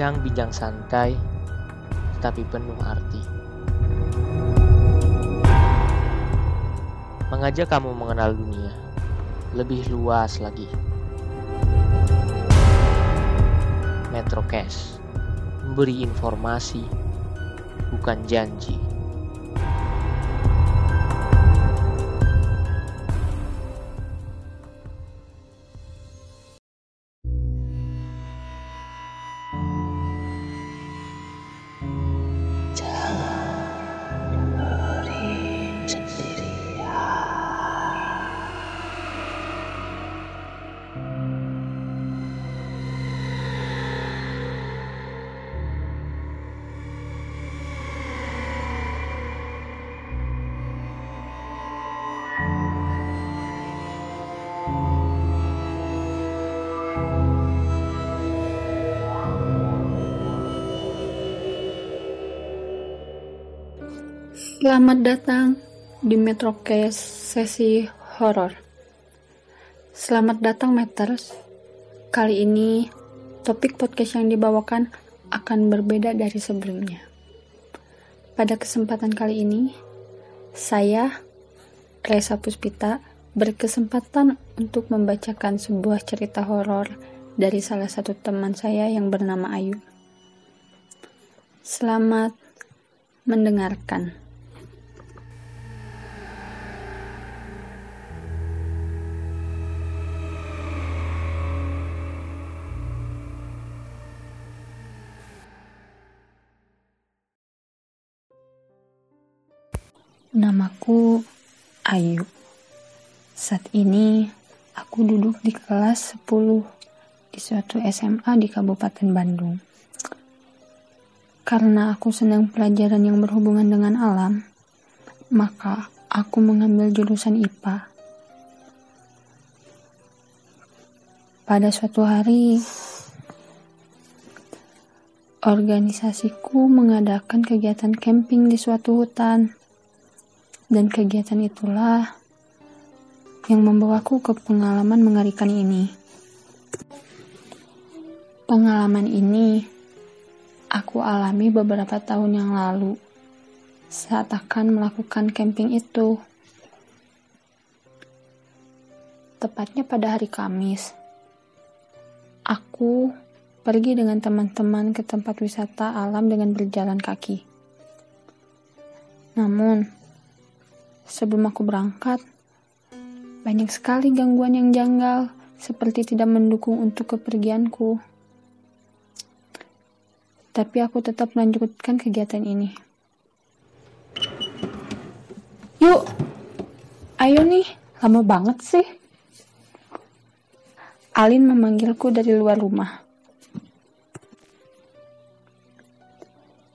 Bincang-bincang santai, tetapi penuh arti. Mengajak kamu mengenal dunia lebih luas lagi. Metrocast memberi informasi, bukan janji. Selamat datang di Metrocast sesi horor. Selamat datang Meters. Kali ini topik podcast yang dibawakan akan berbeda dari sebelumnya. Pada kesempatan kali ini, saya Reza Puspita berkesempatan untuk membacakan sebuah cerita horor dari salah satu teman saya yang bernama Ayu. Selamat mendengarkan. Namaku Ayu. Saat ini aku duduk di kelas 10 di suatu SMA di Kabupaten Bandung. Karena aku senang pelajaran yang berhubungan dengan alam, maka aku mengambil jurusan IPA. Pada suatu hari, organisasiku mengadakan kegiatan camping di suatu hutan. Dan kegiatan itulah yang membawaku ke pengalaman mengerikan ini. Pengalaman ini aku alami beberapa tahun yang lalu saat akan melakukan camping itu. Tepatnya pada hari Kamis, aku pergi dengan teman-teman ke tempat wisata alam dengan berjalan kaki. Namun, sebelum aku berangkat, banyak sekali gangguan yang janggal, seperti tidak mendukung untuk kepergianku. Tapi aku tetap melanjutkan kegiatan ini. Yuk, ayo nih, lama banget sih. Alin memanggilku dari luar rumah.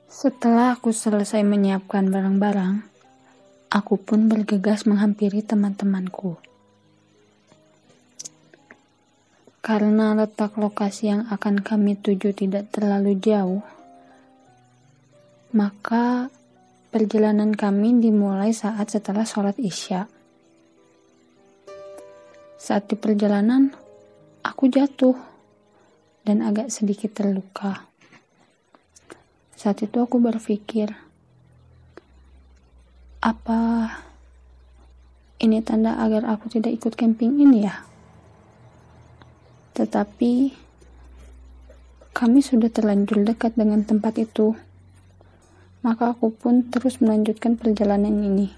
Setelah aku selesai menyiapkan barang-barang, Aku pun bergegas menghampiri teman-temanku. Karena letak lokasi yang akan kami tuju tidak terlalu jauh, maka perjalanan kami dimulai saat setelah sholat Isya. Saat di perjalanan, aku jatuh dan agak sedikit terluka. Saat itu aku berpikir, apa ini tanda agar aku tidak ikut camping ini ya? Tetapi kami sudah terlanjur dekat dengan tempat itu. Maka aku pun terus melanjutkan perjalanan ini.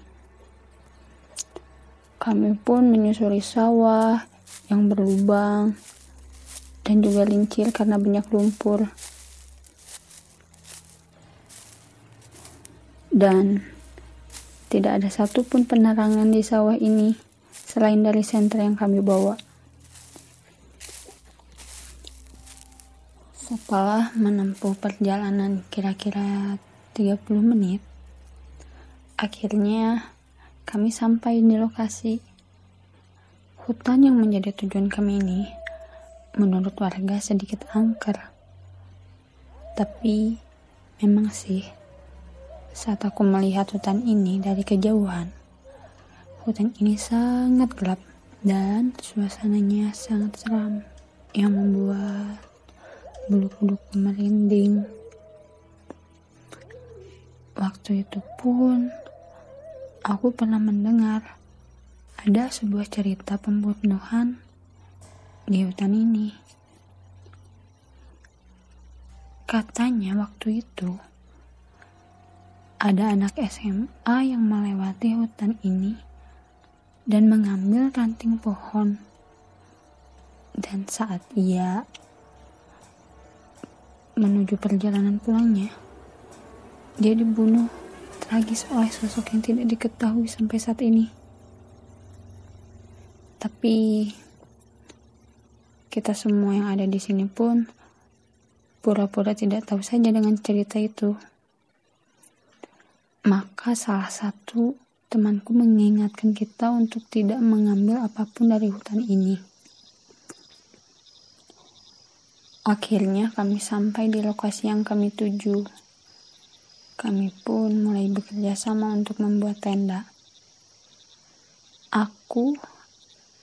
Kami pun menyusuri sawah yang berlubang dan juga lincir karena banyak lumpur. Dan tidak ada satupun penerangan di sawah ini selain dari senter yang kami bawa. Setelah menempuh perjalanan kira-kira 30 menit, akhirnya kami sampai di lokasi. Hutan yang menjadi tujuan kami ini menurut warga sedikit angker. Tapi memang sih saat aku melihat hutan ini dari kejauhan, hutan ini sangat gelap dan suasananya sangat seram yang membuat bulu kuduku merinding. Waktu itu pun aku pernah mendengar ada sebuah cerita pembunuhan di hutan ini. Katanya waktu itu ada anak SMA yang melewati hutan ini dan mengambil ranting pohon. Dan saat ia menuju perjalanan pulangnya, dia dibunuh tragis oleh sosok yang tidak diketahui sampai saat ini. Tapi kita semua yang ada di sini pun pura-pura tidak tahu saja dengan cerita itu. Maka salah satu temanku mengingatkan kita untuk tidak mengambil apa pun dari hutan ini. Akhirnya kami sampai di lokasi yang kami tuju. Kami pun mulai bekerja sama untuk membuat tenda. Aku,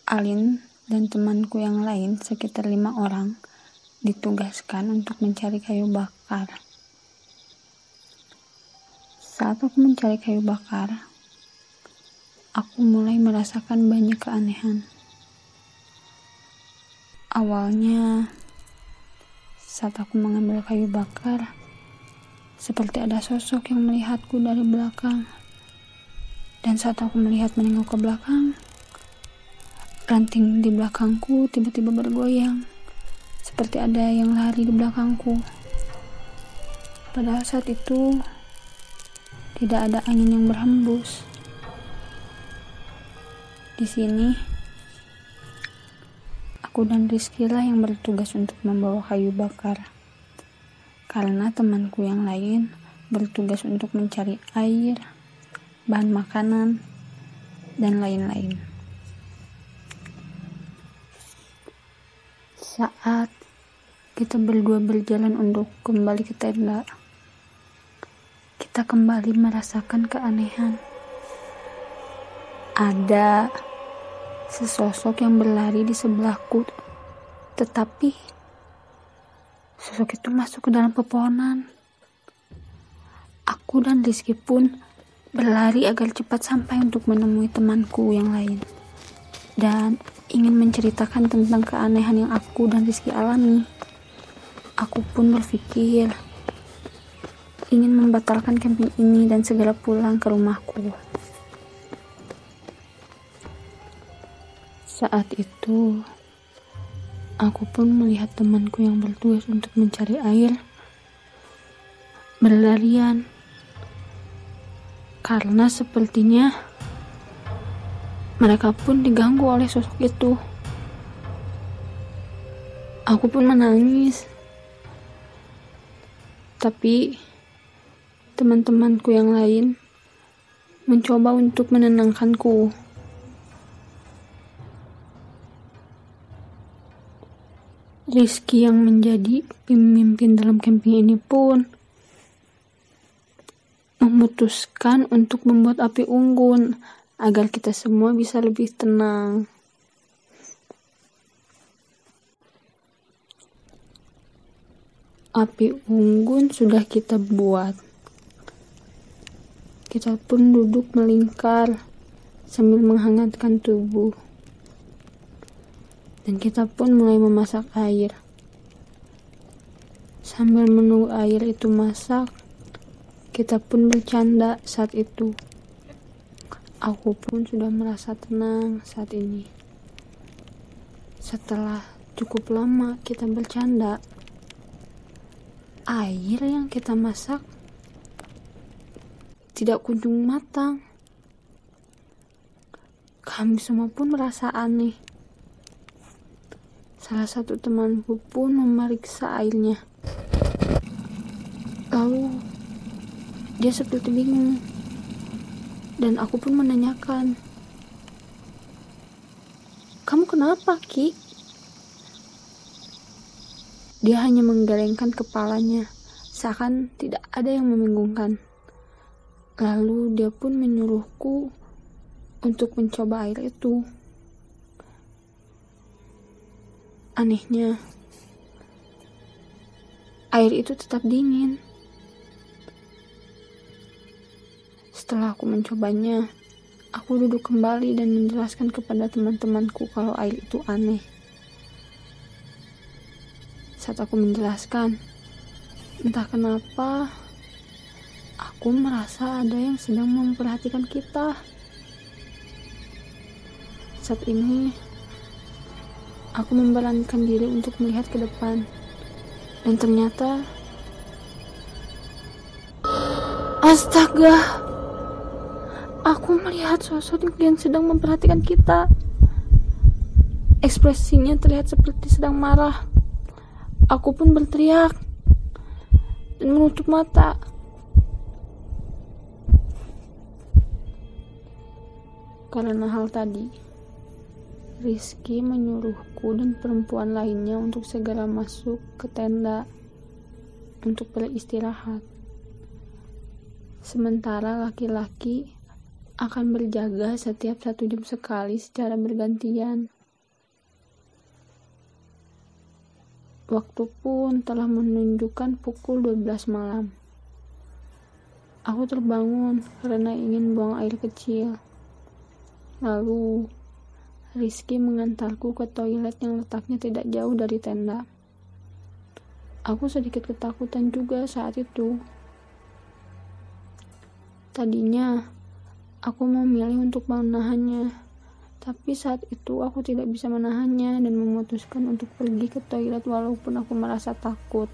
Alin, dan temanku yang lain sekitar lima orang ditugaskan untuk mencari kayu bakar. Saat aku mencari kayu bakar, aku mulai merasakan banyak keanehan. Awalnya, saat aku mengambil kayu bakar, seperti ada sosok yang melihatku dari belakang. Dan saat aku melihat menengok ke belakang, Ranting di belakangku tiba-tiba bergoyang, seperti ada yang lari di belakangku. Padahal saat itu tidak ada angin yang berhembus. Di sini, aku dan Rizky lah yang bertugas untuk membawa kayu bakar. Karena temanku yang lain bertugas untuk mencari air, bahan makanan, dan lain-lain. Saat kita berdua berjalan untuk kembali ke tenda, kita kembali merasakan keanehan. Ada sesosok yang berlari di sebelahku, tetapi sosok itu masuk ke dalam pepohonan. Aku dan Rizky pun berlari agar cepat sampai untuk menemui temanku yang lain. Dan ingin menceritakan tentang keanehan yang aku dan Rizky alami. Aku pun berpikir ingin membatalkan camping ini dan segera pulang ke rumahku. Saat itu, aku pun melihat temanku yang bertugas untuk mencari air berlarian karena sepertinya mereka pun diganggu oleh sosok itu. Aku pun menangis. Tapi teman-temanku yang lain mencoba untuk menenangkanku. Rizky yang menjadi pemimpin dalam camping ini pun memutuskan untuk membuat api unggun agar kita semua bisa lebih tenang. Api unggun sudah kita buat. Kita pun duduk melingkar sambil menghangatkan tubuh. Dan kita pun mulai memasak air. Sambil menunggu air itu masak, kita pun bercanda saat itu. Aku pun sudah merasa tenang saat ini. Setelah cukup lama kita bercanda, air yang kita masak tidak kunjung matang. Kami semua pun merasa aneh. Salah satu temanku pun memeriksa airnya. Lalu dia seperti bingung dan aku pun menanyakan, "Kamu kenapa, Ki?" Dia hanya menggelengkan kepalanya, seakan tidak ada yang membingungkan. Lalu dia pun menyuruhku untuk mencoba air itu. Anehnya, air itu tetap dingin. Setelah aku mencobanya, aku duduk kembali dan menjelaskan kepada teman-temanku kalau air itu aneh. Saat aku menjelaskan, entah kenapa aku merasa ada yang sedang memperhatikan kita. Saat ini, aku memberanikan diri untuk melihat ke depan. Dan ternyata... Astaga! Aku melihat sosok yang sedang memperhatikan kita. Ekspresinya terlihat seperti sedang marah. Aku pun berteriak dan menutup mata. Karena hal tadi, Rizky menyuruhku dan perempuan lainnya untuk segera masuk ke tenda untuk beristirahat. Sementara laki-laki akan berjaga setiap satu jam sekali secara bergantian. Waktu pun telah menunjukkan pukul 12 malam. Aku terbangun karena ingin buang air kecil. Lalu, Rizky mengantarku ke toilet yang letaknya tidak jauh dari tenda. Aku sedikit ketakutan juga saat itu. Tadinya, aku memilih untuk menahannya, tapi saat itu aku tidak bisa menahannya dan memutuskan untuk pergi ke toilet walaupun aku merasa takut.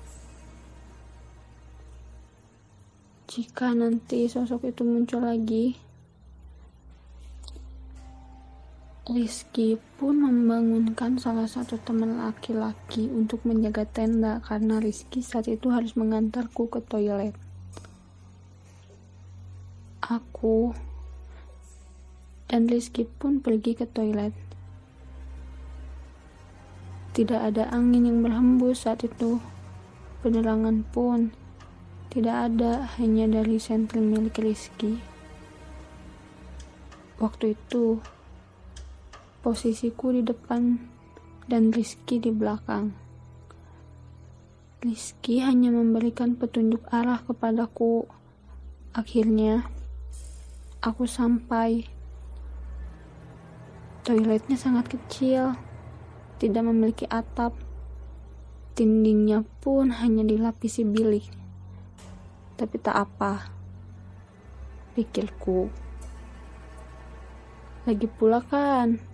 Jika nanti sosok itu muncul lagi, Rizky pun membangunkan salah satu teman laki-laki untuk menjaga tenda karena Rizky saat itu harus mengantarku ke toilet. Aku dan Rizky pun pergi ke toilet. Tidak ada angin yang berhembus saat itu. Penerangan pun tidak ada, hanya dari sentral milik Rizky. Waktu itu, Posisiku di depan dan Rizky di belakang. Rizky hanya memberikan petunjuk arah kepadaku. Akhirnya, aku sampai. Toiletnya sangat kecil, tidak memiliki atap. Dindingnya pun hanya dilapisi bilik. Tapi tak apa, pikirku. Lagi pula kan,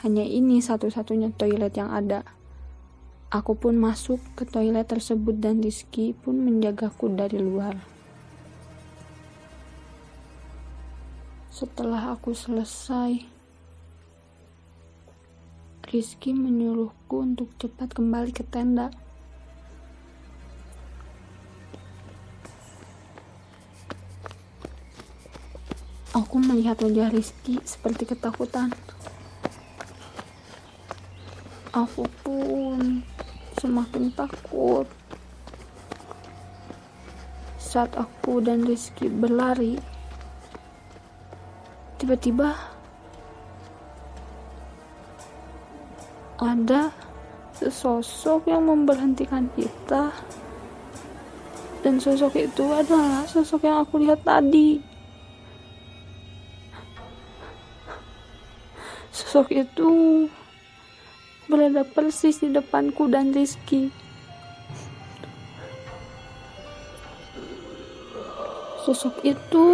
hanya ini satu-satunya toilet yang ada. Aku pun masuk ke toilet tersebut dan Rizky pun menjagaku dari luar. Setelah aku selesai, Rizky menyuruhku untuk cepat kembali ke tenda. Aku melihat wajah Rizky seperti ketakutan aku pun semakin takut. Saat aku dan Rizky berlari tiba-tiba ada sesosok yang memberhentikan kita. Dan sosok itu adalah sosok yang aku lihat tadi. Sosok itu berada persis di depanku dan Rizky. Sosok itu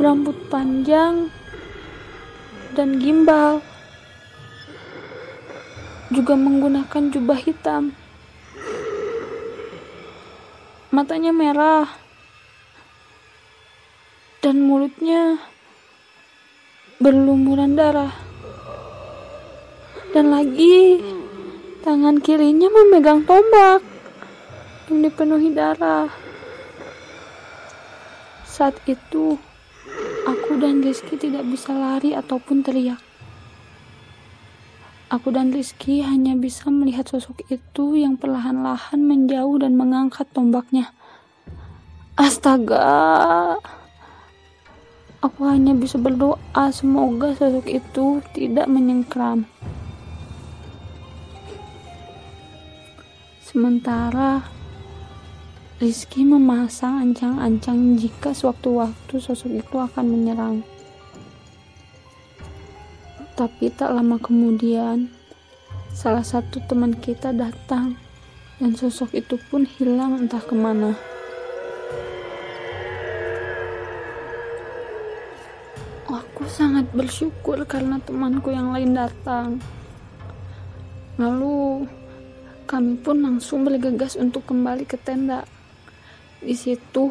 berambut panjang dan gimbal, juga menggunakan jubah hitam. Matanya merah dan mulutnya berlumuran darah dan lagi tangan kirinya memegang tombak yang dipenuhi darah. Saat itu, aku dan Rizky tidak bisa lari ataupun teriak. Aku dan Rizky hanya bisa melihat sosok itu yang perlahan-lahan menjauh dan mengangkat tombaknya. Astaga! Aku hanya bisa berdoa semoga sosok itu tidak menyengkram. Sementara Rizky memasang ancang-ancang jika sewaktu-waktu sosok itu akan menyerang. Tapi tak lama kemudian, salah satu teman kita datang dan sosok itu pun hilang entah ke mana. Aku sangat bersyukur karena temanku yang lain datang. Lalu kami pun langsung bergegas untuk kembali ke tenda. Di situ,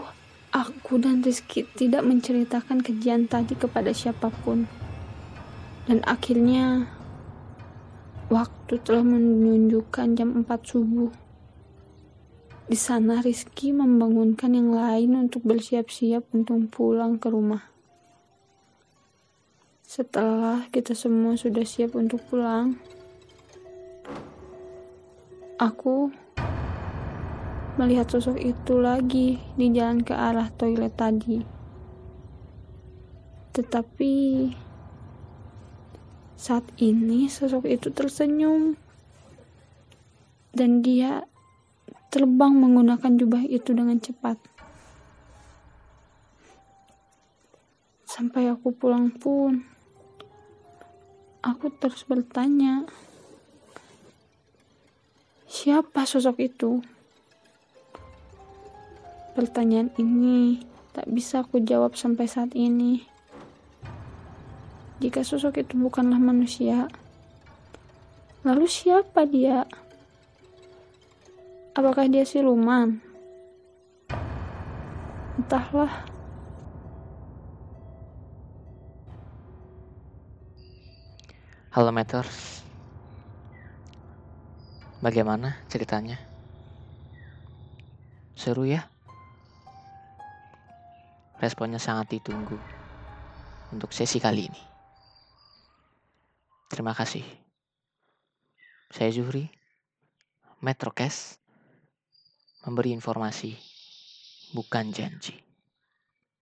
aku dan Rizky tidak menceritakan kejadian tadi kepada siapa pun. Dan akhirnya, waktu telah menunjukkan jam 4 subuh. Di sana Rizky membangunkan yang lain untuk bersiap-siap untuk pulang ke rumah. Setelah kita semua sudah siap untuk pulang, aku melihat sosok itu lagi di jalan ke arah toilet tadi. Tetapi saat ini sosok itu tersenyum dan dia terbang menggunakan jubah itu dengan cepat. Sampai aku pulang pun, aku terus bertanya, siapa sosok itu? Pertanyaan ini tak bisa aku jawab sampai saat ini. Jika sosok itu bukanlah manusia, lalu siapa dia? Apakah dia siluman? Entahlah. Halo Meters, bagaimana ceritanya? Seru ya? Responnya sangat ditunggu untuk sesi kali ini. Terima kasih. Saya Zuhri, Metrocast, memberi informasi, bukan janji.